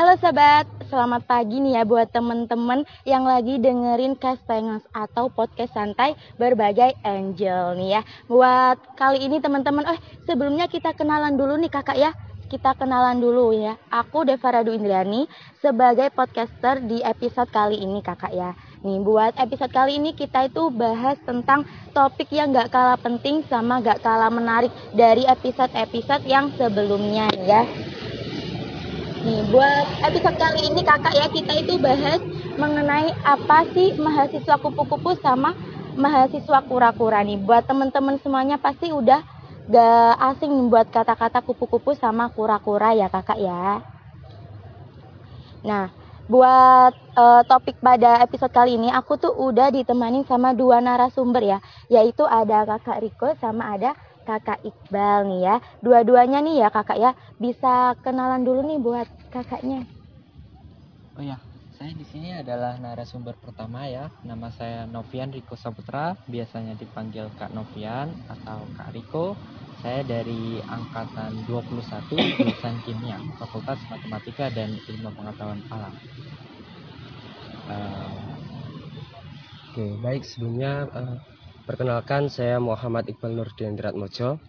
Halo sahabat, selamat pagi nih ya buat temen-temen yang lagi dengerin Castengas atau podcast santai berbagai angel nih ya. Buat kali ini teman-teman, eh sebelumnya kita kenalan dulu nih kakak ya. Kita kenalan dulu ya. Aku Deva Radu Indriani sebagai podcaster di episode kali ini kakak ya. Nih buat episode kali ini kita itu bahas tentang topik yang gak kalah penting sama gak kalah menarik dari episode-episode yang sebelumnya ya. Nih, buat episode kali ini kakak ya kita itu bahas mengenai apa sih mahasiswa kupu-kupu sama mahasiswa kura-kura nih. Buat temen-temen semuanya pasti udah gak asing buat kata-kata kupu-kupu sama kura-kura ya kakak ya. Nah, buat uh, topik pada episode kali ini aku tuh udah ditemani sama dua narasumber ya, yaitu ada kakak Riko sama ada kakak Iqbal nih ya. Dua-duanya nih ya kakak ya. Bisa kenalan dulu nih buat kakaknya. Oh ya, saya di sini adalah narasumber pertama ya. Nama saya Novian Riko Saputra, biasanya dipanggil Kak Novian atau Kak Riko. Saya dari angkatan 21 jurusan Kimia, Fakultas Matematika dan Ilmu Pengetahuan Alam. Uh, Oke, okay, baik sebelumnya uh, Perkenalkan saya Muhammad Iqbal Nurdin Mojo.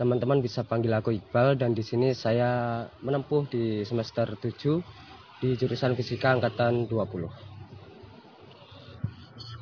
Teman-teman bisa panggil aku Iqbal dan di sini saya menempuh di semester 7 di jurusan Fisika angkatan 20.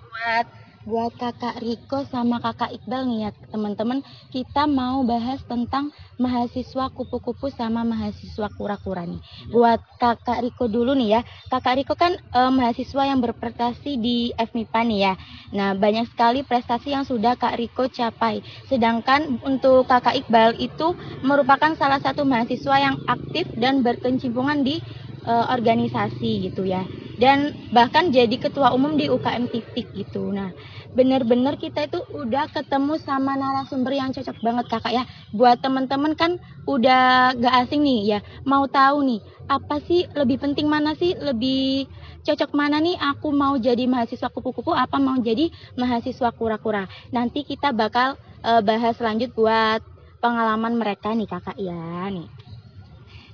Buat buat kakak Riko sama kakak Iqbal nih ya teman-teman kita mau bahas tentang mahasiswa kupu-kupu sama mahasiswa kura-kura nih. Ya. buat kakak Riko dulu nih ya. Kakak Riko kan eh, mahasiswa yang berprestasi di FMIPA nih ya. Nah banyak sekali prestasi yang sudah kak Riko capai. Sedangkan untuk kakak Iqbal itu merupakan salah satu mahasiswa yang aktif dan berkecimpungan di eh, organisasi gitu ya. Dan bahkan jadi ketua umum di UKM titik gitu. Nah, bener-bener kita itu udah ketemu sama narasumber yang cocok banget kakak ya. Buat temen-temen kan udah gak asing nih ya, mau tahu nih apa sih lebih penting mana sih lebih cocok mana nih aku mau jadi mahasiswa kupu-kupu apa mau jadi mahasiswa kura-kura. Nanti kita bakal uh, bahas lanjut buat pengalaman mereka nih kakak ya nih.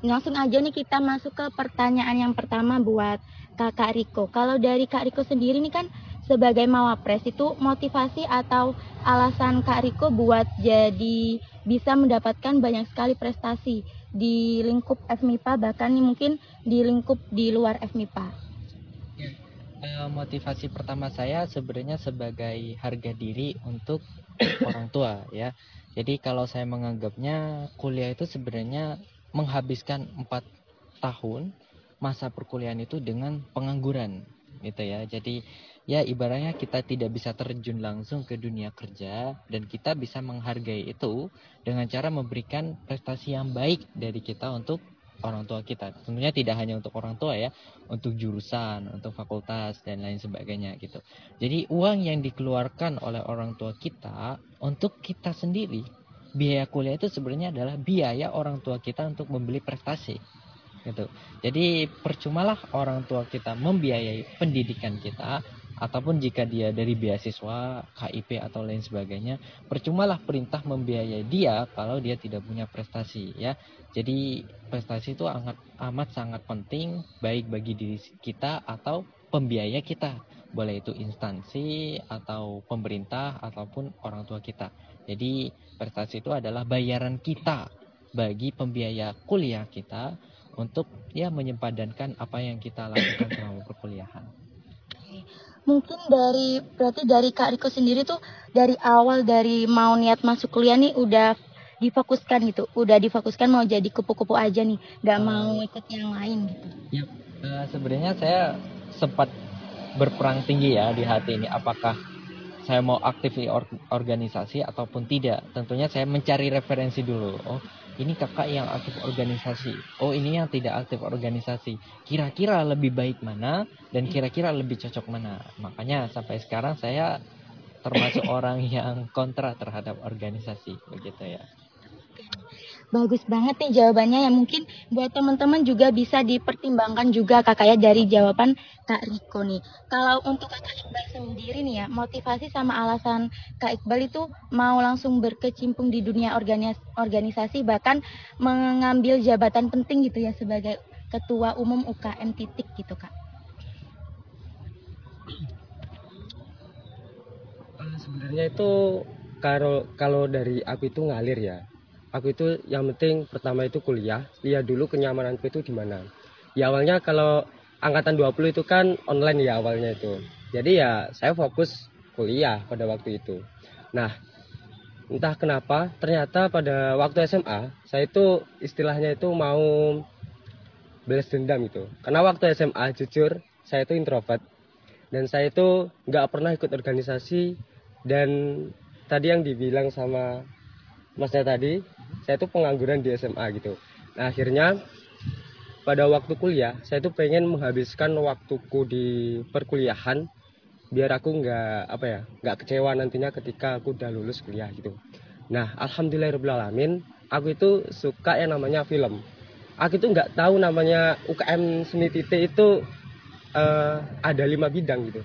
Langsung aja nih kita masuk ke pertanyaan yang pertama buat Kakak Riko. Kalau dari Kak Riko sendiri nih kan sebagai mawapres itu motivasi atau alasan Kak Riko buat jadi bisa mendapatkan banyak sekali prestasi di lingkup FMIPA bahkan mungkin di lingkup di luar FMIPA. Ya, eh, motivasi pertama saya sebenarnya sebagai harga diri untuk orang tua ya. Jadi kalau saya menganggapnya kuliah itu sebenarnya menghabiskan empat tahun masa perkuliahan itu dengan pengangguran gitu ya. Jadi ya ibaratnya kita tidak bisa terjun langsung ke dunia kerja dan kita bisa menghargai itu dengan cara memberikan prestasi yang baik dari kita untuk orang tua kita. Tentunya tidak hanya untuk orang tua ya, untuk jurusan, untuk fakultas dan lain sebagainya gitu. Jadi uang yang dikeluarkan oleh orang tua kita untuk kita sendiri, biaya kuliah itu sebenarnya adalah biaya orang tua kita untuk membeli prestasi gitu. Jadi percumalah orang tua kita membiayai pendidikan kita ataupun jika dia dari beasiswa, KIP atau lain sebagainya, percumalah perintah membiayai dia kalau dia tidak punya prestasi ya. Jadi prestasi itu amat amat sangat penting baik bagi diri kita atau pembiaya kita. Boleh itu instansi atau pemerintah ataupun orang tua kita. Jadi prestasi itu adalah bayaran kita bagi pembiaya kuliah kita untuk ya menyempadankan apa yang kita lakukan selama perkuliahan. Mungkin dari berarti dari Kak Riko sendiri tuh dari awal dari mau niat masuk kuliah nih udah difokuskan gitu, udah difokuskan mau jadi kupu-kupu aja nih, nggak uh, mau ikut yang lain gitu. Ya, uh, sebenarnya saya sempat berperang tinggi ya di hati ini, apakah saya mau aktif di or organisasi ataupun tidak. Tentunya saya mencari referensi dulu. Oh, ini kakak yang aktif organisasi. Oh ini yang tidak aktif organisasi. Kira-kira lebih baik mana dan kira-kira lebih cocok mana? Makanya sampai sekarang saya termasuk orang yang kontra terhadap organisasi begitu ya Bagus banget nih jawabannya ya. Mungkin buat teman-teman juga bisa dipertimbangkan juga kakak ya dari jawaban Kak Riko nih. Kalau untuk Kakak Iqbal sendiri nih ya, motivasi sama alasan Kak Iqbal itu mau langsung berkecimpung di dunia organis organisasi bahkan mengambil jabatan penting gitu ya sebagai ketua umum UKM titik gitu kak. Eh, sebenarnya itu kalau kalau dari aku itu ngalir ya aku itu yang penting pertama itu kuliah. Lihat dulu kenyamananku itu di mana. Ya awalnya kalau angkatan 20 itu kan online ya awalnya itu. Jadi ya saya fokus kuliah pada waktu itu. Nah entah kenapa ternyata pada waktu SMA saya itu istilahnya itu mau balas dendam itu karena waktu SMA jujur saya itu introvert. Dan saya itu nggak pernah ikut organisasi. Dan tadi yang dibilang sama masnya tadi saya itu pengangguran di SMA gitu. Nah akhirnya pada waktu kuliah saya itu pengen menghabiskan waktuku di perkuliahan biar aku nggak apa ya nggak kecewa nantinya ketika aku udah lulus kuliah gitu. Nah alhamdulillahirobbilalamin aku itu suka yang namanya film. Aku itu nggak tahu namanya UKM seni titik itu eh, ada lima bidang gitu.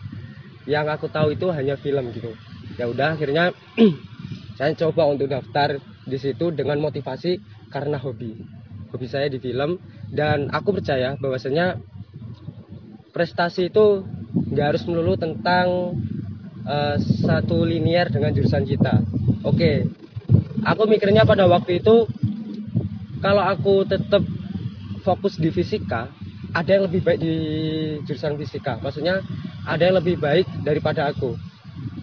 Yang aku tahu itu hanya film gitu. Ya udah akhirnya saya coba untuk daftar di situ dengan motivasi karena hobi. Hobi saya di film dan aku percaya bahwasanya prestasi itu nggak harus melulu tentang eh, satu linear dengan jurusan kita. Oke aku mikirnya pada waktu itu kalau aku tetap fokus di fisika ada yang lebih baik di jurusan fisika. Maksudnya ada yang lebih baik daripada aku.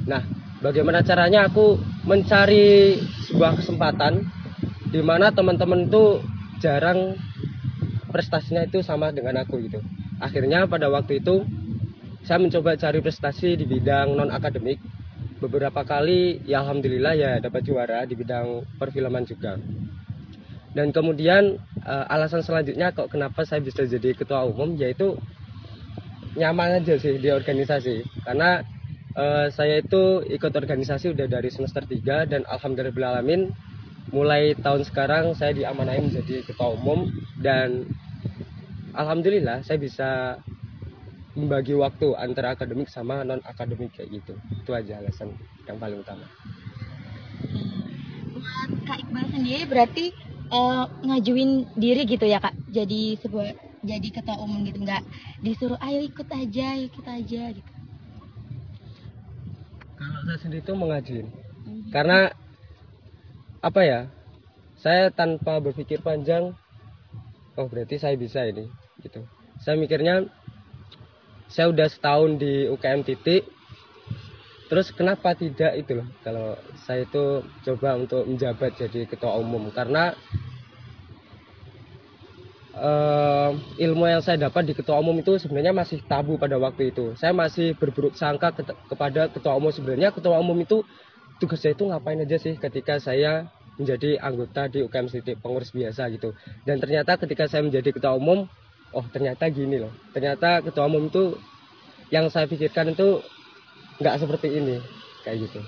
Nah bagaimana caranya aku mencari sebuah kesempatan di mana teman-teman itu jarang prestasinya itu sama dengan aku gitu. Akhirnya pada waktu itu saya mencoba cari prestasi di bidang non akademik beberapa kali ya alhamdulillah ya dapat juara di bidang perfilman juga. Dan kemudian eh, alasan selanjutnya kok kenapa saya bisa jadi ketua umum yaitu nyaman aja sih di organisasi. Karena eh, saya itu ikut organisasi udah dari semester 3 dan alhamdulillahirobbilalamin mulai tahun sekarang saya diamanai menjadi ketua umum dan alhamdulillah saya bisa membagi waktu antara akademik sama non akademik kayak gitu. Itu aja alasan yang paling utama. Buat kak Iqbal sendiri berarti eh, ngajuin diri gitu ya kak? Jadi sebuah jadi ketua umum gitu nggak disuruh ayo ikut aja ikut aja gitu kalau saya sendiri itu mengajuin karena apa ya saya tanpa berpikir panjang oh berarti saya bisa ini gitu. Saya mikirnya saya udah setahun di UKM titik terus kenapa tidak itu loh. Kalau saya itu coba untuk menjabat jadi ketua umum. Karena eh, ilmu yang saya dapat di ketua umum itu sebenarnya masih tabu pada waktu itu. Saya masih berburuk sangka ket- kepada ketua umum. Sebenarnya ketua umum itu tugasnya itu ngapain aja sih ketika saya menjadi anggota di UKM titik pengurus biasa gitu. Dan ternyata ketika saya menjadi ketua umum oh ternyata gini loh. Ternyata ketua umum itu yang saya pikirkan itu nggak seperti ini kayak gitu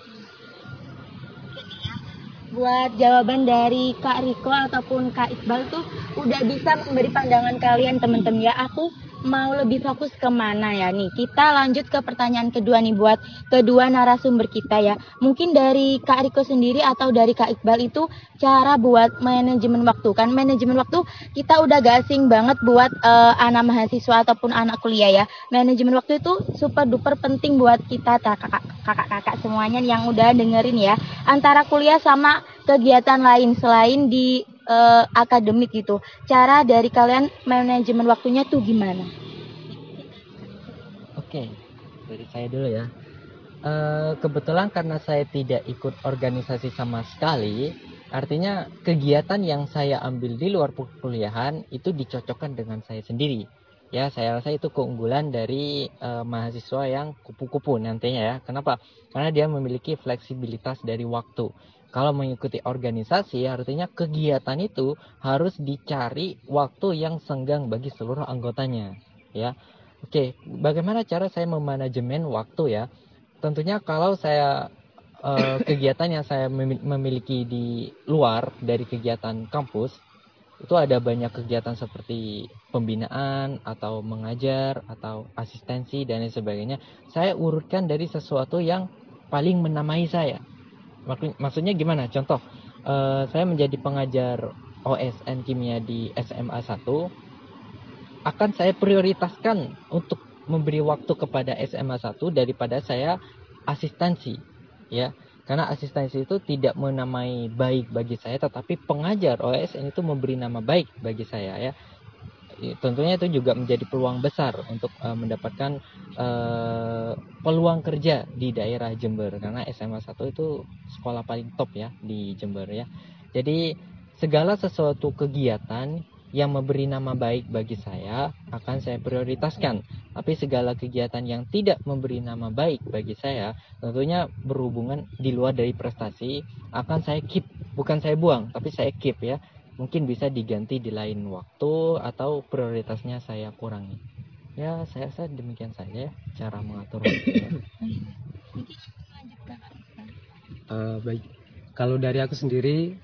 buat jawaban dari Kak Riko ataupun Kak Iqbal tuh udah bisa memberi pandangan kalian temen-temen ya aku mau lebih fokus ke mana ya? Nih kita lanjut ke pertanyaan kedua nih buat kedua narasumber kita ya. Mungkin dari Kak Riko sendiri atau dari Kak Iqbal itu cara buat manajemen waktu. Kan manajemen waktu kita udah gak asing banget buat eh, anak mahasiswa ataupun anak kuliah ya. Manajemen waktu itu super duper penting buat kita kakak kakak semuanya yang udah dengerin ya. Antara kuliah sama kegiatan lain selain di eh, akademik gitu. Cara dari kalian manajemen waktunya tuh gimana? Oke, dari saya dulu ya. Eh, kebetulan karena saya tidak ikut organisasi sama sekali, artinya kegiatan yang saya ambil di luar perkuliahan itu dicocokkan dengan saya sendiri. Ya, saya rasa itu keunggulan dari eh, mahasiswa yang kupu-kupu nantinya ya. Kenapa? Karena dia memiliki fleksibilitas dari waktu. Kalau mengikuti organisasi, artinya kegiatan itu harus dicari waktu yang senggang bagi seluruh anggotanya. Ya, Oke, bagaimana cara saya memanajemen waktu ya? Tentunya kalau saya eh, kegiatan yang saya memi- memiliki di luar dari kegiatan kampus itu ada banyak kegiatan seperti pembinaan atau mengajar atau asistensi dan lain sebagainya. Saya urutkan dari sesuatu yang paling menamai saya. Maksud- Maksudnya gimana? Contoh, eh, saya menjadi pengajar OSN kimia di SMA 1 akan saya prioritaskan untuk memberi waktu kepada SMA 1 daripada saya asistensi ya. Karena asistensi itu tidak menamai baik bagi saya tetapi pengajar OSN itu memberi nama baik bagi saya ya tentunya itu juga menjadi peluang besar untuk uh, mendapatkan uh, peluang kerja di daerah Jember karena SMA 1 itu sekolah paling top ya di Jember ya. Jadi segala sesuatu kegiatan yang memberi nama baik bagi saya akan saya prioritaskan. Tapi segala kegiatan yang tidak memberi nama baik bagi saya tentunya berhubungan di luar dari prestasi akan saya keep, bukan saya buang, tapi saya keep ya mungkin bisa diganti di lain waktu atau prioritasnya saya kurangi. Ya saya saya demikian saja ya cara mengatur uh, baik. Kalau dari aku sendiri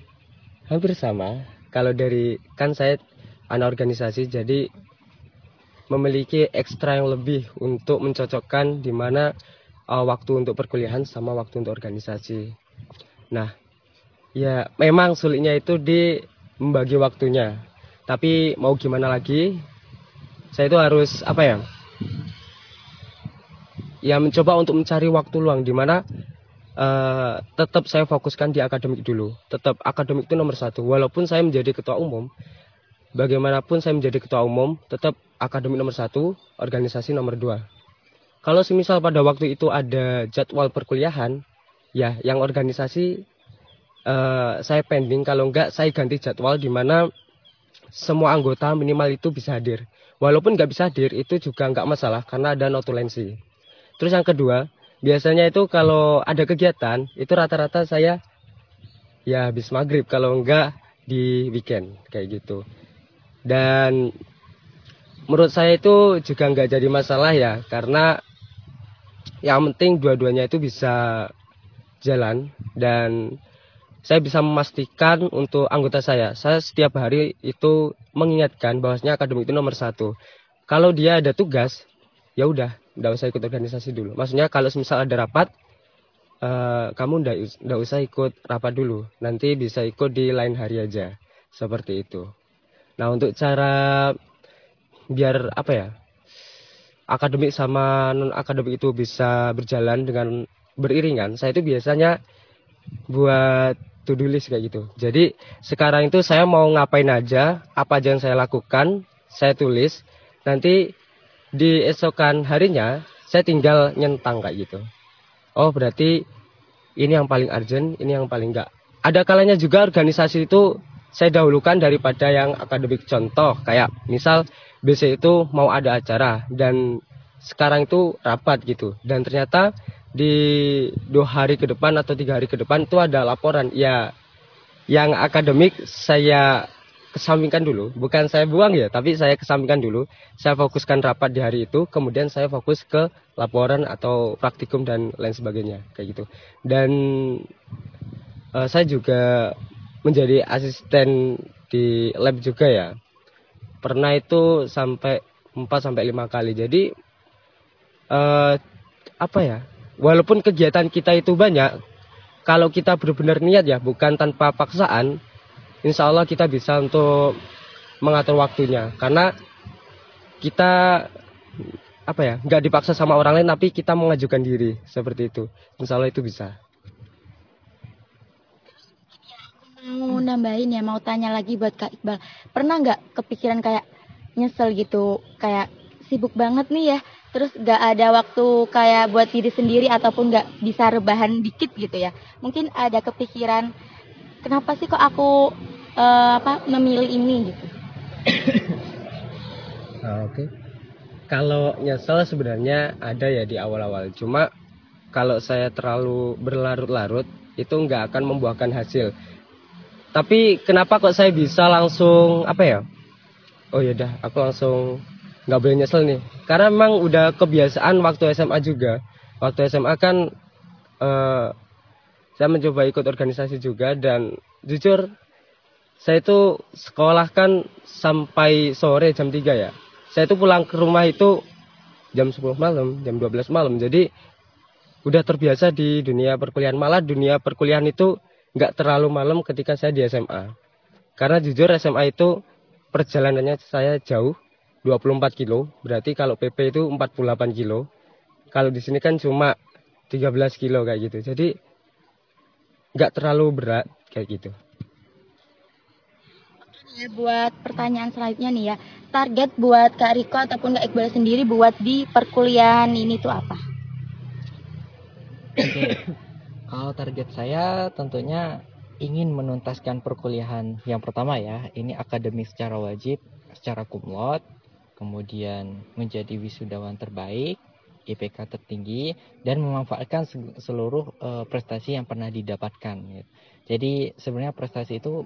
hampir sama. Kalau dari kan saya anak organisasi jadi memiliki ekstra yang lebih untuk mencocokkan di mana uh, waktu untuk perkuliahan sama waktu untuk organisasi. Nah ya memang sulitnya itu di membagi waktunya. Tapi mau gimana lagi? Saya itu harus apa ya? Ya mencoba untuk mencari waktu luang di mana uh, tetap saya fokuskan di akademik dulu. Tetap akademik itu nomor satu. Walaupun saya menjadi ketua umum, bagaimanapun saya menjadi ketua umum, tetap akademik nomor satu, organisasi nomor dua. Kalau semisal pada waktu itu ada jadwal perkuliahan, ya yang organisasi uh, saya pending. Kalau enggak saya ganti jadwal di mana semua anggota minimal itu bisa hadir. Walaupun nggak bisa hadir itu juga nggak masalah karena ada notulensi. Terus yang kedua biasanya itu kalau ada kegiatan itu rata-rata saya ya habis maghrib. Kalau enggak di weekend kayak gitu. Dan menurut saya itu juga nggak jadi masalah ya karena yang penting dua-duanya itu bisa jalan dan saya bisa memastikan untuk anggota saya, saya setiap hari itu mengingatkan bahwasanya akademik itu nomor satu. Kalau dia ada tugas, ya udah, tidak usah ikut organisasi dulu. Maksudnya kalau misal ada rapat, uh, kamu tidak usah ikut rapat dulu, nanti bisa ikut di lain hari aja, seperti itu. Nah untuk cara biar apa ya, akademik sama non akademik itu bisa berjalan dengan beriringan, saya itu biasanya buat to do list kayak gitu. Jadi sekarang itu saya mau ngapain aja, apa aja yang saya lakukan, saya tulis. Nanti di esokan harinya saya tinggal nyentang kayak gitu. Oh berarti ini yang paling urgent, ini yang paling enggak. Ada kalanya juga organisasi itu saya dahulukan daripada yang akademik contoh kayak misal BC itu mau ada acara dan sekarang itu rapat gitu dan ternyata di dua hari ke depan atau tiga hari ke depan itu ada laporan. Ya yang akademik saya kesampingkan dulu. Bukan saya buang ya tapi saya kesampingkan dulu. Saya fokuskan rapat di hari itu kemudian saya fokus ke laporan atau praktikum dan lain sebagainya kayak gitu. Dan uh, saya juga menjadi asisten di lab juga ya. Pernah itu sampai 4 sampai lima kali. Jadi uh, apa ya walaupun kegiatan kita itu banyak, kalau kita benar-benar niat ya, bukan tanpa paksaan, insya Allah kita bisa untuk mengatur waktunya. Karena kita apa ya, nggak dipaksa sama orang lain, tapi kita mengajukan diri seperti itu. Insya Allah itu bisa. Mau nambahin ya, mau tanya lagi buat Kak Iqbal. Pernah nggak kepikiran kayak nyesel gitu, kayak sibuk banget nih ya, terus gak ada waktu kayak buat diri sendiri ataupun gak bisa rebahan dikit gitu ya. Mungkin ada kepikiran kenapa sih kok aku uh, apa memilih ini gitu. Ah, oke. Okay. kalau nyesel sebenarnya ada ya di awal-awal. Cuma kalau saya terlalu berlarut-larut itu nggak akan membuahkan hasil. Tapi kenapa kok saya bisa langsung apa ya? Oh ya udah aku langsung nggak boleh nyesel nih. Karena memang udah kebiasaan waktu SMA juga. Waktu SMA kan uh, saya mencoba ikut organisasi juga dan jujur saya itu sekolah kan sampai sore jam 3 ya. Saya itu pulang ke rumah itu jam 10 malam jam 12 malam. Jadi udah terbiasa di dunia perkuliahan. Malah dunia perkuliahan itu nggak terlalu malam ketika saya di SMA karena jujur SMA itu perjalanannya saya jauh 24 kilo, berarti kalau PP itu 48 kilo. Kalau di sini kan cuma 13 kilo kayak gitu. Jadi nggak terlalu berat kayak gitu. Buat pertanyaan selanjutnya nih ya, target buat Kak Riko ataupun Kak Iqbal sendiri buat di perkuliahan ini tuh apa? Oke. Kalau target saya tentunya ingin menuntaskan perkuliahan yang pertama ya, ini akademik secara wajib, secara kumlot, kemudian menjadi wisudawan terbaik, IPK tertinggi dan memanfaatkan seluruh uh, prestasi yang pernah didapatkan. Gitu. Jadi sebenarnya prestasi itu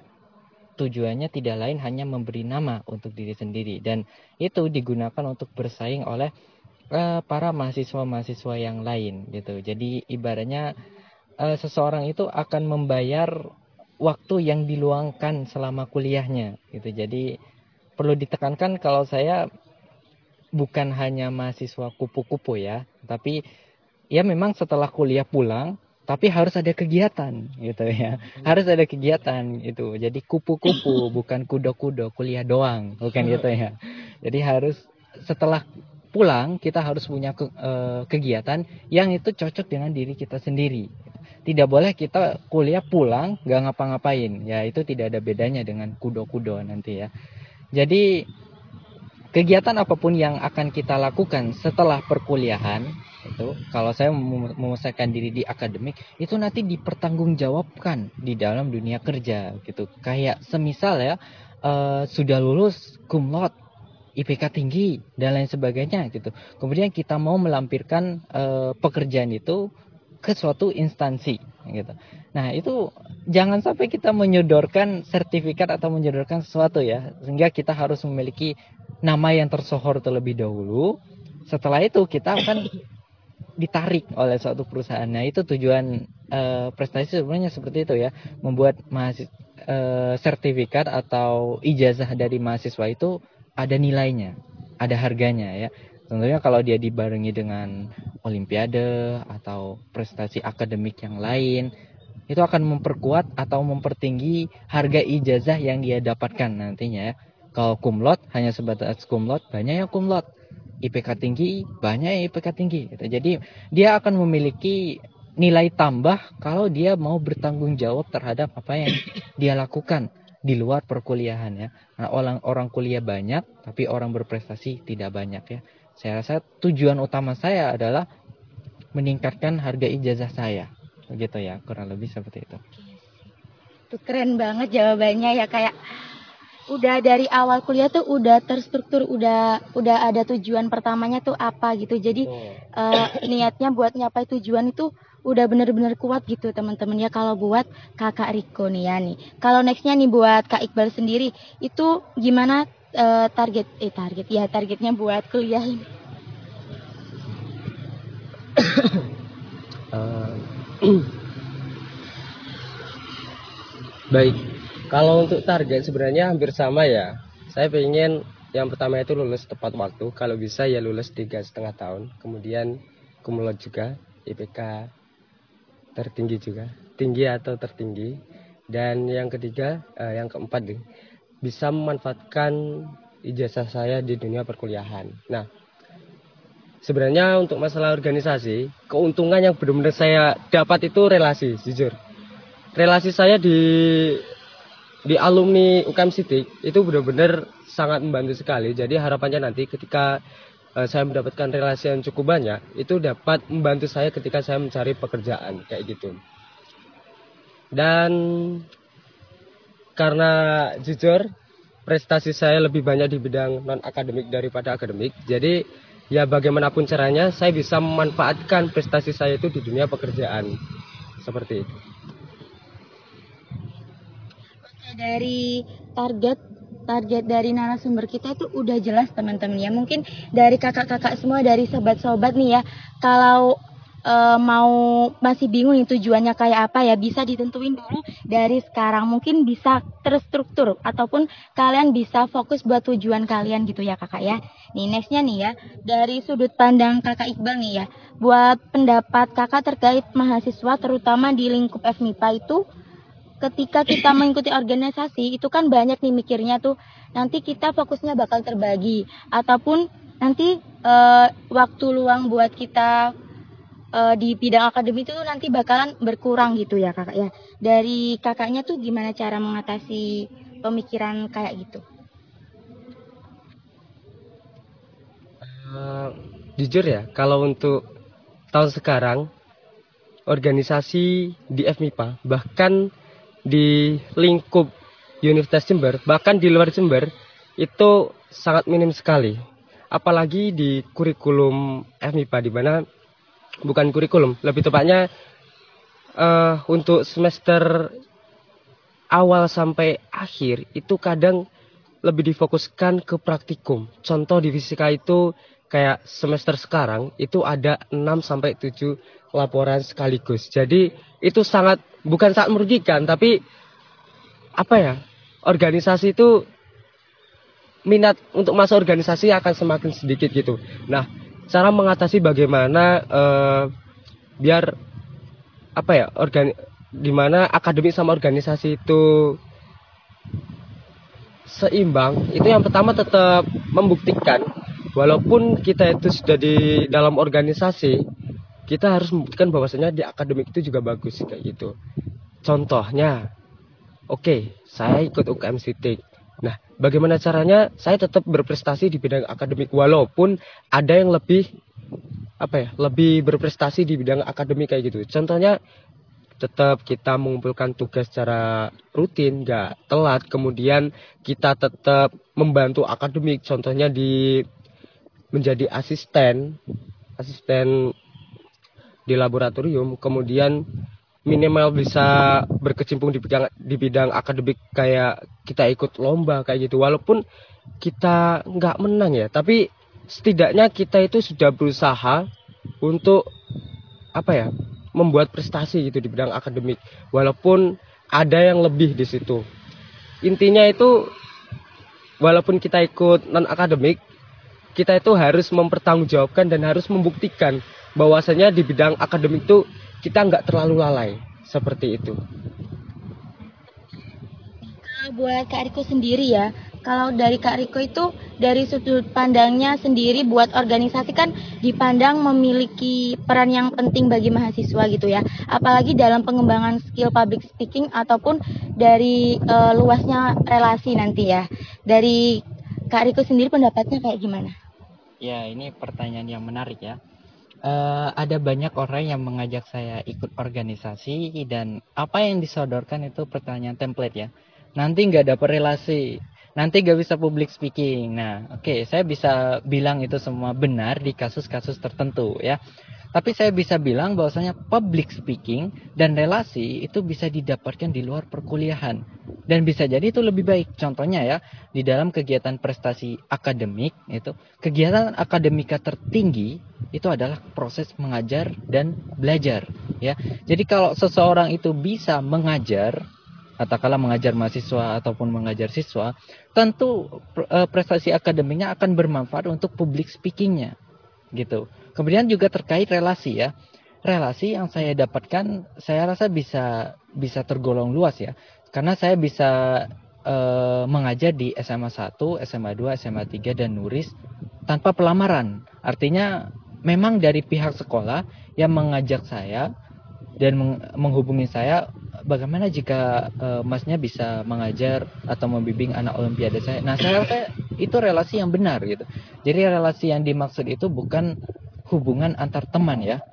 tujuannya tidak lain hanya memberi nama untuk diri sendiri dan itu digunakan untuk bersaing oleh uh, para mahasiswa-mahasiswa yang lain gitu. Jadi ibaratnya uh, seseorang itu akan membayar waktu yang diluangkan selama kuliahnya gitu. Jadi perlu ditekankan kalau saya bukan hanya mahasiswa kupu-kupu ya, tapi ya memang setelah kuliah pulang tapi harus ada kegiatan gitu ya. Harus ada kegiatan gitu jadi kupu-kupu bukan kudo-kudo kuliah doang bukan gitu ya. Jadi harus setelah pulang kita harus punya ke, uh, kegiatan yang itu cocok dengan diri kita sendiri. Tidak boleh kita kuliah pulang nggak ngapa-ngapain. Ya itu tidak ada bedanya dengan kudo-kudo nanti ya jadi kegiatan apa pun yang akan kita lakukan setelah perkuliahan itu kalau saya memusatkan diri di akademik itu nanti dipertanggungjawabkan di dalam dunia kerja gitu. Kayak semisal ya uh, sudah lulus cum laude IPK tinggi dan lain sebagainya gitu. Kemudian kita mau melampirkan uh, pekerjaan itu ke suatu instansi gitu nah itu jangan sampai kita menyodorkan sertifikat atau menyodorkan sesuatu ya sehingga kita harus memiliki nama yang tersohor terlebih dahulu. Setelah itu kita akan ditarik oleh suatu perusahaan. Nah itu tujuan uh, prestasi sebenarnya seperti itu ya, membuat mahasiswa uh, sertifikat atau ijazah dari mahasiswa itu ada nilainya, ada harganya ya. Tentunya kalau dia dibarengi dengan olimpiade atau prestasi akademik yang lain, itu akan memperkuat atau mempertinggi harga ijazah yang dia dapatkan nantinya ya. Kalau kumlot hanya sebatas kumlot, banyak yang kumlot. IPK tinggi, banyak yang IPK tinggi. Gitu. Jadi dia akan memiliki nilai tambah kalau dia mau bertanggung jawab terhadap apa yang dia lakukan di luar perkuliahan ya. Nah, orang orang kuliah banyak tapi orang berprestasi tidak banyak ya. Saya rasa tujuan utama saya adalah meningkatkan harga ijazah saya. Begitu ya, kurang lebih seperti itu. Itu keren banget jawabannya ya kayak udah dari awal kuliah tuh udah terstruktur udah udah ada tujuan pertamanya tuh apa gitu jadi oh. uh, niatnya buat nyapai tujuan itu udah bener-bener kuat gitu teman-teman ya kalau buat kakak Riko nih ya nih kalau nextnya nih buat kak Iqbal sendiri itu gimana uh, target eh target ya targetnya buat kuliah ini uh, baik kalau untuk target sebenarnya hampir sama ya. Saya pengen yang pertama itu lulus tepat waktu. Kalau bisa ya lulus tiga setengah tahun. Kemudian kumulot juga IPK tertinggi juga, tinggi atau tertinggi. Dan yang ketiga, eh, yang keempat nih, bisa memanfaatkan ijazah saya di dunia perkuliahan. Nah, sebenarnya untuk masalah organisasi, keuntungan yang benar-benar saya dapat itu relasi, jujur. Relasi saya di di alumni UKM Sidik itu benar-benar sangat membantu sekali. Jadi harapannya nanti ketika uh, saya mendapatkan relasi yang cukup banyak, itu dapat membantu saya ketika saya mencari pekerjaan kayak gitu. Dan karena jujur prestasi saya lebih banyak di bidang non akademik daripada akademik. Jadi ya bagaimanapun caranya saya bisa memanfaatkan prestasi saya itu di dunia pekerjaan. Seperti itu dari target target dari narasumber kita itu udah jelas teman-teman ya mungkin dari kakak-kakak semua dari sobat-sobat nih ya kalau e, mau masih bingung nih tujuannya kayak apa ya bisa ditentuin dulu dari sekarang. Mungkin bisa terstruktur ataupun kalian bisa fokus buat tujuan kalian gitu ya kakak ya. Nih nextnya nih ya dari sudut pandang kakak Iqbal nih ya. Buat pendapat kakak terkait mahasiswa terutama di lingkup FMIPA itu ketika kita mengikuti organisasi itu kan banyak nih mikirnya tuh nanti kita fokusnya bakal terbagi ataupun nanti uh, waktu luang buat kita uh, di bidang akademik itu nanti bakalan berkurang gitu ya kakak ya. Dari kakaknya tuh gimana cara mengatasi pemikiran kayak gitu? Uh, jujur ya kalau untuk tahun sekarang organisasi di FMIPA bahkan di lingkup Universitas Jember bahkan di luar Jember itu sangat minim sekali. Apalagi di kurikulum FMIPA di mana bukan kurikulum lebih tepatnya uh, untuk semester awal sampai akhir itu kadang lebih difokuskan ke praktikum contoh di fisika itu kayak semester sekarang itu ada 6 sampai 7 laporan sekaligus. Jadi itu sangat bukan sangat merugikan tapi apa ya? Organisasi itu minat untuk masuk organisasi akan semakin sedikit gitu. Nah, cara mengatasi bagaimana uh, biar apa ya? Organi di mana akademik sama organisasi itu seimbang itu yang pertama tetap membuktikan walaupun kita itu sudah di dalam organisasi kita harus membuktikan bahwasanya di akademik itu juga bagus kayak gitu contohnya oke okay, saya ikut UKM Sitik nah bagaimana caranya? Saya tetap berprestasi di bidang akademik walaupun ada yang lebih apa ya lebih berprestasi di bidang akademik kayak gitu. Contohnya tetap kita mengumpulkan tugas secara rutin, nggak telat. Kemudian kita tetap membantu akademik, contohnya di menjadi asisten, asisten di laboratorium. Kemudian minimal bisa berkecimpung di bidang di bidang akademik kayak kita ikut lomba kayak gitu. Walaupun kita nggak menang ya tapi setidaknya kita itu sudah berusaha untuk apa ya membuat prestasi gitu di bidang akademik. Walaupun ada yang lebih di situ. Intinya itu walaupun kita ikut non akademik kita itu harus mempertanggungjawabkan dan harus membuktikan bahwasanya di bidang akademik itu kita nggak terlalu lalai seperti itu. buat Kak Riko sendiri ya, kalau dari Kak Riko itu dari sudut pandangnya sendiri buat organisasi kan dipandang memiliki peran yang penting bagi mahasiswa gitu ya. Apalagi dalam pengembangan skill public speaking ataupun dari uh, luasnya relasi nanti ya. Dari Kak Riko sendiri pendapatnya kayak gimana? Ya, ini pertanyaan yang menarik ya uh, ada banyak orang yang mengajak saya ikut organisasi dan apa yang disodorkan itu pertanyaan template ya. Nanti nggak dapat relasi, nanti nggak bisa public speaking. Nah, oke, okay, saya bisa bilang itu semua benar di kasus-kasus tertentu ya. Tapi saya bisa bilang bahwasanya public speaking dan relasi itu bisa didapatkan di luar perkuliahan. Dan bisa jadi itu lebih baik. Contohnya ya, di dalam kegiatan prestasi akademik itu, kegiatan akademika tertinggi itu adalah proses mengajar dan belajar, ya. Jadi kalau seseorang itu bisa mengajar katakanlah mengajar mahasiswa ataupun mengajar siswa, tentu eh, prestasi akademiknya akan bermanfaat untuk public speakingnya, gitu. Kemudian juga terkait relasi ya. Relasi yang saya dapatkan saya rasa bisa bisa tergolong luas ya. Karena saya bisa e, mengajar di SMA 1, SMA 2, SMA 3 dan Nuris tanpa pelamaran. Artinya memang dari pihak sekolah yang mengajak saya dan menghubungi saya bagaimana jika uh, masnya bisa mengajar atau membimbing anak olimpiade saya. Nah, saya rasa itu relasi yang benar gitu. Jadi relasi yang dimaksud itu bukan hubungan antar teman ya.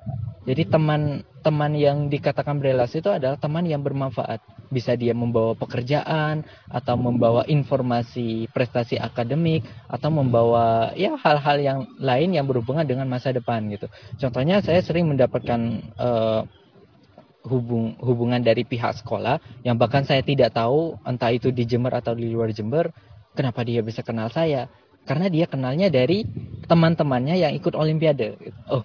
Jadi teman-teman yang dikatakan berelasi itu adalah teman yang bermanfaat. Bisa dia membawa pekerjaan atau membawa informasi prestasi akademik atau membawa ya hal-hal yang lain yang berhubungan dengan masa depan gitu. Contohnya saya sering mendapatkan uh, hubung hubungan dari pihak sekolah yang bahkan saya tidak tahu entah itu di Jember atau di luar Jember kenapa dia bisa kenal saya? Karena dia kenalnya dari teman-temannya yang ikut olimpiade. Oh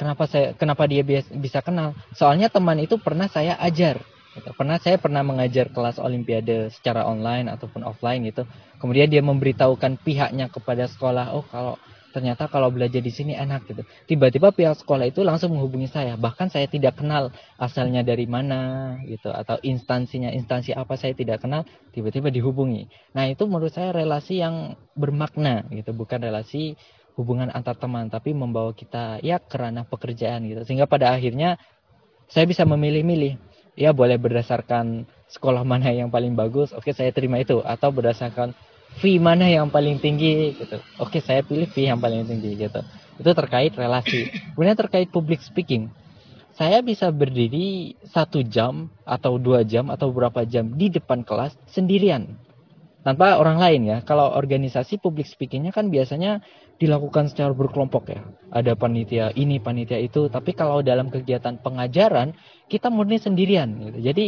kenapa saya kenapa dia bisa kenal? Soalnya teman itu pernah saya ajar gitu. pernah saya pernah mengajar kelas olimpiade secara online ataupun offline gitu. Kemudian dia memberitahukan pihaknya kepada sekolah oh kalau ternyata kalau belajar di sini enak gitu. Tiba-tiba pihak sekolah itu langsung menghubungi saya, bahkan saya tidak kenal asalnya dari mana gitu atau instansinya instansi apa saya tidak kenal, tiba-tiba dihubungi. Nah, itu menurut saya relasi yang bermakna gitu, bukan relasi hubungan antar teman tapi membawa kita ya ke ranah pekerjaan gitu. Sehingga pada akhirnya saya bisa memilih-milih. Ya boleh berdasarkan sekolah mana yang paling bagus, oke saya terima itu atau berdasarkan fee mana yang paling tinggi gitu. Oke, saya pilih fee yang paling tinggi gitu. Itu terkait relasi. Kemudian terkait public speaking. Saya bisa berdiri satu jam atau dua jam atau berapa jam di depan kelas sendirian tanpa orang lain ya. Kalau organisasi public speakingnya kan biasanya dilakukan secara berkelompok ya. Ada panitia ini, panitia itu. Tapi kalau dalam kegiatan pengajaran kita murni sendirian gitu. Jadi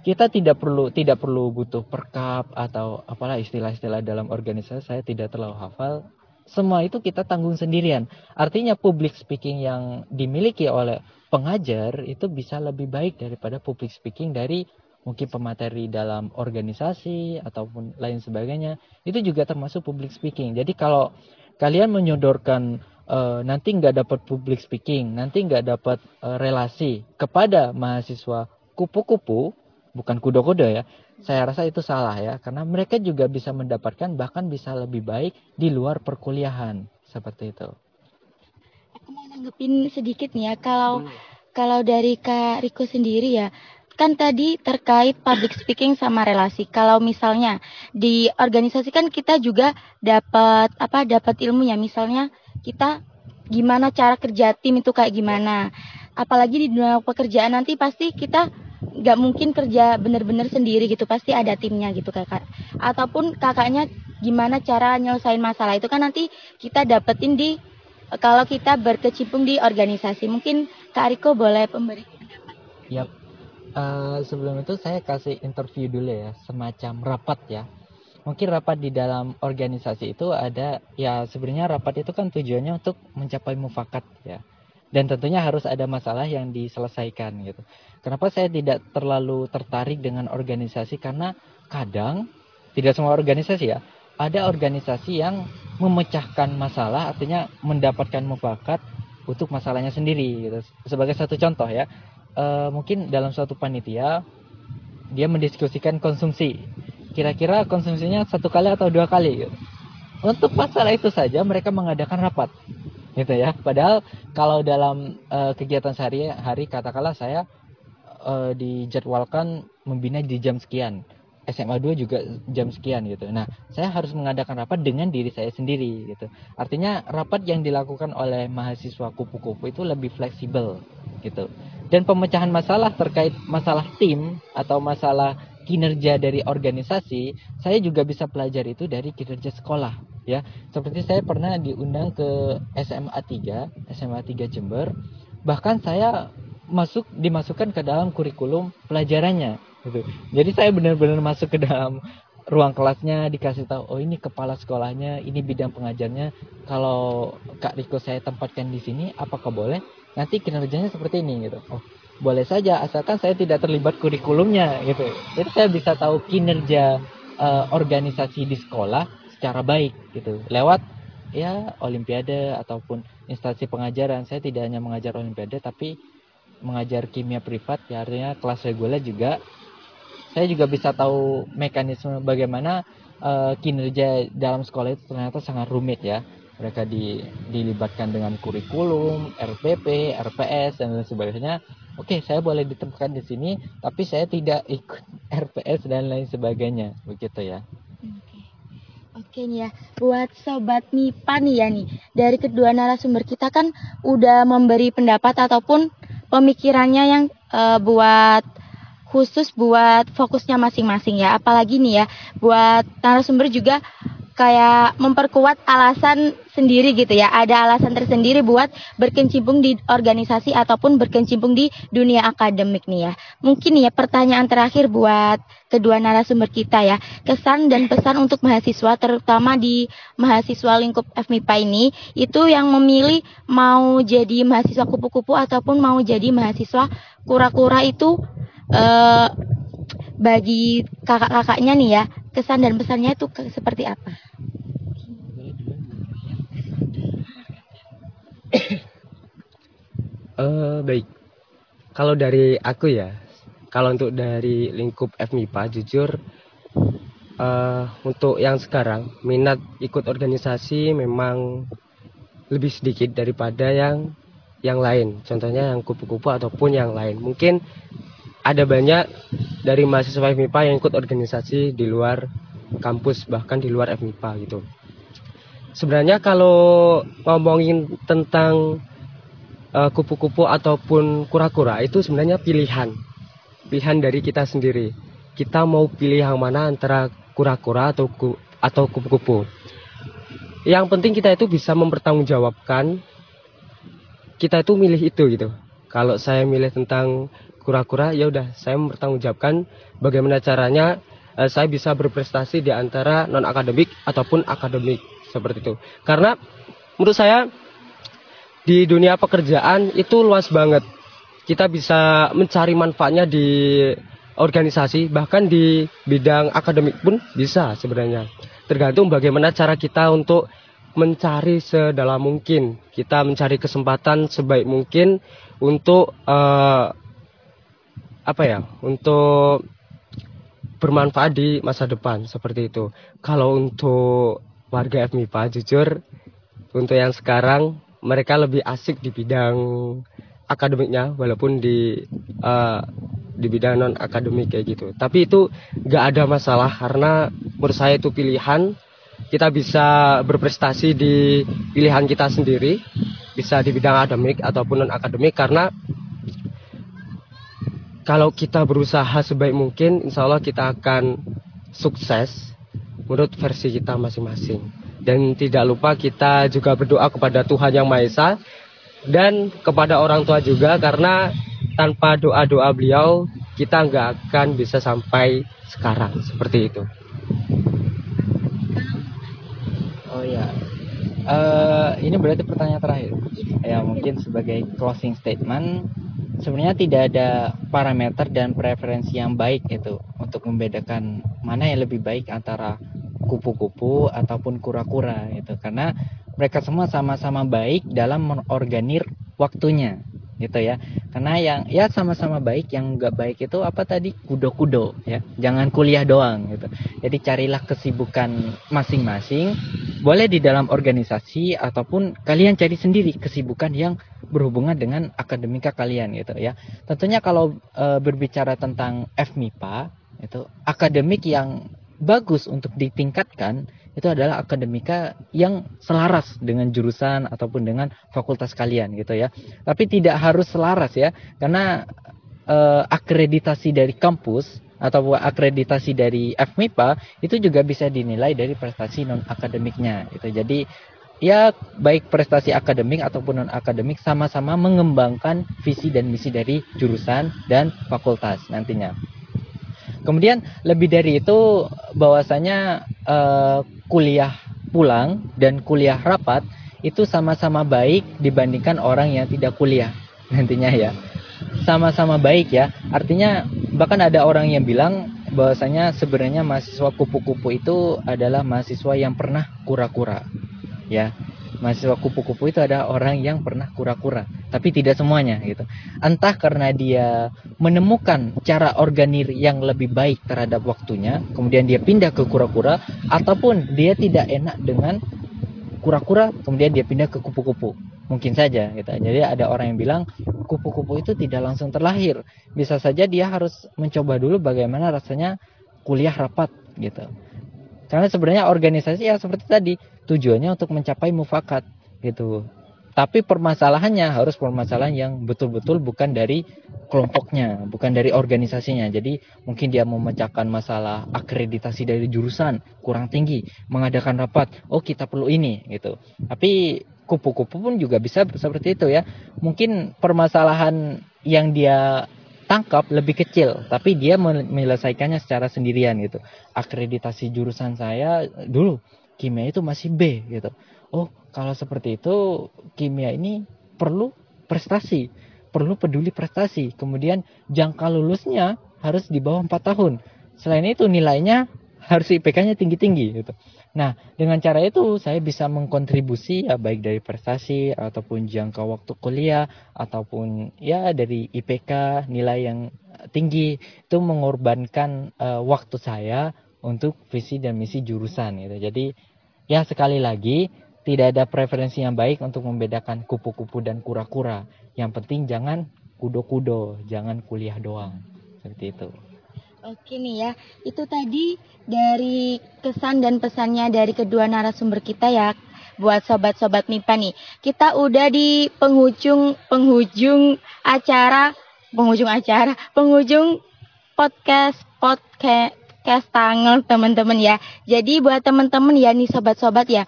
kita tidak perlu tidak perlu butuh perkap atau apalah istilah-istilah dalam organisasi saya tidak terlalu hafal. Semua itu kita tanggung sendirian. Artinya public speaking yang dimiliki oleh pengajar itu bisa lebih baik daripada public speaking dari mungkin pemateri dalam organisasi ataupun lain sebagainya. Itu juga termasuk public speaking. Jadi kalau kalian menyodorkan uh, nanti nggak dapat public speaking nanti nggak dapat uh, relasi kepada mahasiswa kupu-kupu bukan kudo-kudo ya. Saya rasa itu salah ya, karena mereka juga bisa mendapatkan bahkan bisa lebih baik di luar perkuliahan seperti itu. Aku mau nanggepin sedikit nih ya, kalau hmm. kalau dari Kak Riko sendiri ya, kan tadi terkait public speaking sama relasi. Kalau misalnya di organisasi kan kita juga dapat apa dapat ilmunya. Misalnya kita gimana cara kerja tim itu kayak gimana. Apalagi di dunia pekerjaan nanti pasti kita nggak mungkin kerja bener-bener sendiri gitu pasti ada timnya gitu kakak. Ataupun kakaknya gimana cara nyelesain masalah itu kan nanti kita dapetin di kalau kita berkecimpung di organisasi. Mungkin kak Riko boleh pemberi Yap. Uh, sebelum itu saya kasih interview dulu ya semacam rapat ya. Mungkin rapat di dalam organisasi itu ada ya sebenarnya rapat itu kan tujuannya untuk mencapai mufakat ya dan tentunya harus ada masalah yang diselesaikan gitu. Kenapa saya tidak terlalu tertarik dengan organisasi karena kadang tidak semua organisasi ya, ada organisasi yang memecahkan masalah artinya mendapatkan mufakat untuk masalahnya sendiri gitu. Sebagai satu contoh ya, e, mungkin dalam suatu panitia dia mendiskusikan konsumsi. Kira-kira konsumsinya satu kali atau dua kali gitu. Untuk masalah itu saja mereka mengadakan rapat gitu ya. Padahal kalau dalam uh, kegiatan sehari-hari katakanlah saya uh, dijadwalkan membina di jam sekian. SMA 2 juga jam sekian gitu. Nah, saya harus mengadakan rapat dengan diri saya sendiri gitu. Artinya rapat yang dilakukan oleh mahasiswa kupu-kupu itu lebih fleksibel gitu. Dan pemecahan masalah terkait masalah tim atau masalah kinerja dari organisasi, saya juga bisa pelajari itu dari kinerja sekolah ya. Seperti saya pernah diundang ke SMA 3, SMA 3 Jember, bahkan saya masuk dimasukkan ke dalam kurikulum pelajarannya gitu. Jadi saya benar-benar masuk ke dalam ruang kelasnya dikasih tahu oh ini kepala sekolahnya ini bidang pengajarnya. Kalau Kak Riko saya tempatkan di sini apakah boleh? Nanti kinerjanya seperti ini gitu. Oh boleh saja asalkan saya tidak terlibat kurikulumnya gitu. Jadi saya bisa tahu kinerja uh, organisasi di sekolah secara baik gitu. Lewat ya olimpiade ataupun instansi pengajaran. Saya tidak hanya mengajar olimpiade tapi mengajar kimia privat ya artinya kelas reguler juga. Saya juga bisa tahu mekanisme bagaimana uh, kinerja dalam sekolah itu ternyata sangat rumit ya mereka di, dilibatkan dengan kurikulum, RPP, RPS dan lain sebagainya. Oke, saya boleh ditempatkan di sini, tapi saya tidak ikut RPS dan lain sebagainya, begitu ya. Oke nih ya, buat sobat MIPA nih ya nih, dari kedua narasumber kita kan udah memberi pendapat ataupun pemikirannya yang uh, buat khusus buat fokusnya masing-masing ya. Apalagi nih ya, buat narasumber juga kayak memperkuat alasan sendiri gitu ya. Ada alasan tersendiri buat berkecimpung di organisasi ataupun berkecimpung di dunia akademik nih ya. Mungkin ya pertanyaan terakhir buat kedua narasumber kita ya. Kesan dan pesan untuk mahasiswa terutama di mahasiswa lingkup FMIPA ini itu yang memilih mau jadi mahasiswa kupu-kupu ataupun mau jadi mahasiswa kura-kura itu eh bagi kakak-kakaknya nih ya kesan dan pesannya itu seperti apa? Eh baik. Kalau dari aku ya, kalau untuk dari lingkup FMIPA jujur eh untuk yang sekarang minat ikut organisasi memang lebih sedikit daripada yang yang lain. Contohnya yang kupu-kupu ataupun yang lain. Mungkin ada banyak dari mahasiswa FMIPA yang ikut organisasi di luar kampus bahkan di luar FMIPA gitu. Sebenarnya kalau ngomongin tentang uh, kupu-kupu ataupun kura-kura itu sebenarnya pilihan. Pilihan dari kita sendiri. Kita mau pilih yang mana antara kura-kura atau ku, atau kupu-kupu. Yang penting kita itu bisa mempertanggungjawabkan kita itu milih itu gitu. Kalau saya milih tentang kura-kura ya udah saya mempertanggungjawabkan bagaimana caranya uh, saya bisa berprestasi di antara non akademik ataupun akademik seperti itu. Karena menurut saya di dunia pekerjaan itu luas banget. Kita bisa mencari manfaatnya di organisasi, bahkan di bidang akademik pun bisa sebenarnya. Tergantung bagaimana cara kita untuk mencari sedalam mungkin. Kita mencari kesempatan sebaik mungkin untuk uh, apa ya? Untuk bermanfaat di masa depan seperti itu. Kalau untuk warga FMIPA jujur untuk yang sekarang mereka lebih asik di bidang akademiknya walaupun di uh, di bidang non akademik kayak gitu tapi itu nggak ada masalah karena menurut saya itu pilihan kita bisa berprestasi di pilihan kita sendiri bisa di bidang akademik ataupun non akademik karena kalau kita berusaha sebaik mungkin insya Allah kita akan sukses menurut versi kita masing-masing dan tidak lupa kita juga berdoa kepada Tuhan Yang Maha Esa dan kepada orang tua juga karena tanpa doa-doa beliau kita nggak akan bisa sampai sekarang seperti itu. Oh ya, uh, ini berarti pertanyaan terakhir. Ya mungkin sebagai closing statement, sebenarnya tidak ada parameter dan preferensi yang baik itu untuk membedakan mana yang lebih baik antara kupu-kupu ataupun kura-kura itu karena mereka semua sama-sama baik dalam mengorganir waktunya gitu ya. Karena yang ya sama-sama baik yang nggak baik itu apa tadi? Kudo-kudo ya. Jangan kuliah doang gitu. Jadi carilah kesibukan masing-masing. Boleh di dalam organisasi ataupun kalian cari sendiri kesibukan yang berhubungan dengan akademika kalian gitu ya. Tentunya kalau e, berbicara tentang FMIPA itu akademik yang bagus untuk ditingkatkan itu adalah akademika yang selaras dengan jurusan ataupun dengan fakultas kalian gitu ya. Tapi tidak harus selaras ya, karena eh, akreditasi dari kampus atau akreditasi dari FMIPA itu juga bisa dinilai dari prestasi non akademiknya gitu. Jadi ya baik prestasi akademik ataupun non akademik sama-sama mengembangkan visi dan misi dari jurusan dan fakultas nantinya. Kemudian lebih dari itu bahwasanya uh, kuliah pulang dan kuliah rapat itu sama-sama baik dibandingkan orang yang tidak kuliah nantinya ya. Sama-sama baik ya. Artinya bahkan ada orang yang bilang bahwasanya sebenarnya mahasiswa kupu-kupu itu adalah mahasiswa yang pernah kura-kura. Ya mahasiswa kupu-kupu itu ada orang yang pernah kura-kura, tapi tidak semuanya gitu. Entah karena dia menemukan cara organir yang lebih baik terhadap waktunya, kemudian dia pindah ke kura-kura, ataupun dia tidak enak dengan kura-kura, kemudian dia pindah ke kupu-kupu. Mungkin saja gitu. Jadi ada orang yang bilang kupu-kupu itu tidak langsung terlahir. Bisa saja dia harus mencoba dulu bagaimana rasanya kuliah rapat gitu. Karena sebenarnya organisasi ya seperti tadi tujuannya untuk mencapai mufakat gitu. Tapi permasalahannya harus permasalahan yang betul-betul bukan dari kelompoknya, bukan dari organisasinya. Jadi mungkin dia memecahkan masalah akreditasi dari jurusan kurang tinggi, mengadakan rapat, oh kita perlu ini gitu. Tapi kupu-kupu pun juga bisa seperti itu ya. Mungkin permasalahan yang dia tangkap lebih kecil, tapi dia menyelesaikannya secara sendirian gitu. Akreditasi jurusan saya dulu kimia itu masih B gitu. Oh, kalau seperti itu kimia ini perlu prestasi, perlu peduli prestasi. Kemudian jangka lulusnya harus di bawah 4 tahun. Selain itu nilainya harus IPK-nya tinggi-tinggi gitu. Nah, dengan cara itu saya bisa mengkontribusi ya baik dari prestasi ataupun jangka waktu kuliah ataupun ya dari IPK nilai yang tinggi itu mengorbankan uh, waktu saya untuk visi dan misi jurusan gitu. Jadi ya sekali lagi tidak ada preferensi yang baik untuk membedakan kupu-kupu dan kura-kura. Yang penting jangan kudo-kudo, jangan kuliah doang. Seperti itu. Oke nih ya, itu tadi dari kesan dan pesannya dari kedua narasumber kita ya buat sobat-sobat MIPA nih. Kita udah di penghujung penghujung acara, penghujung acara, penghujung podcast podcast tanggal teman-teman ya. Jadi buat teman-teman ya nih sobat-sobat ya,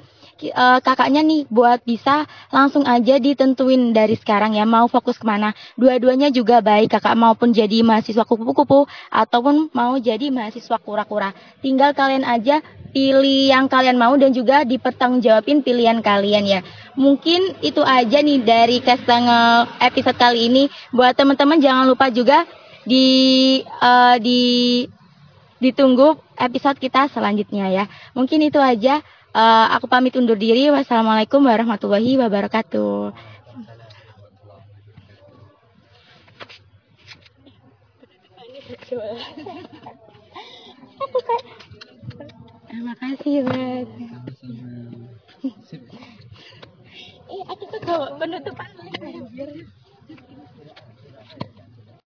uh, kakaknya nih buat bisa langsung aja ditentuin dari sekarang ya mau fokus ke mana. Dua-duanya juga baik kakak maupun jadi mahasiswa kupu-kupu ataupun mau jadi mahasiswa kura-kura. Tinggal kalian aja pilih yang kalian mau dan juga dipertanggungjawabin pilihan kalian ya. Mungkin itu aja nih dari Kastangel episode kali ini. Buat teman-teman jangan lupa juga di uh, di ditunggu episode kita selanjutnya ya. Mungkin itu aja. Uh, aku pamit undur diri. Wassalamualaikum warahmatullahi wabarakatuh. Terima kasih, Bang. Eh, aku suka penutupan.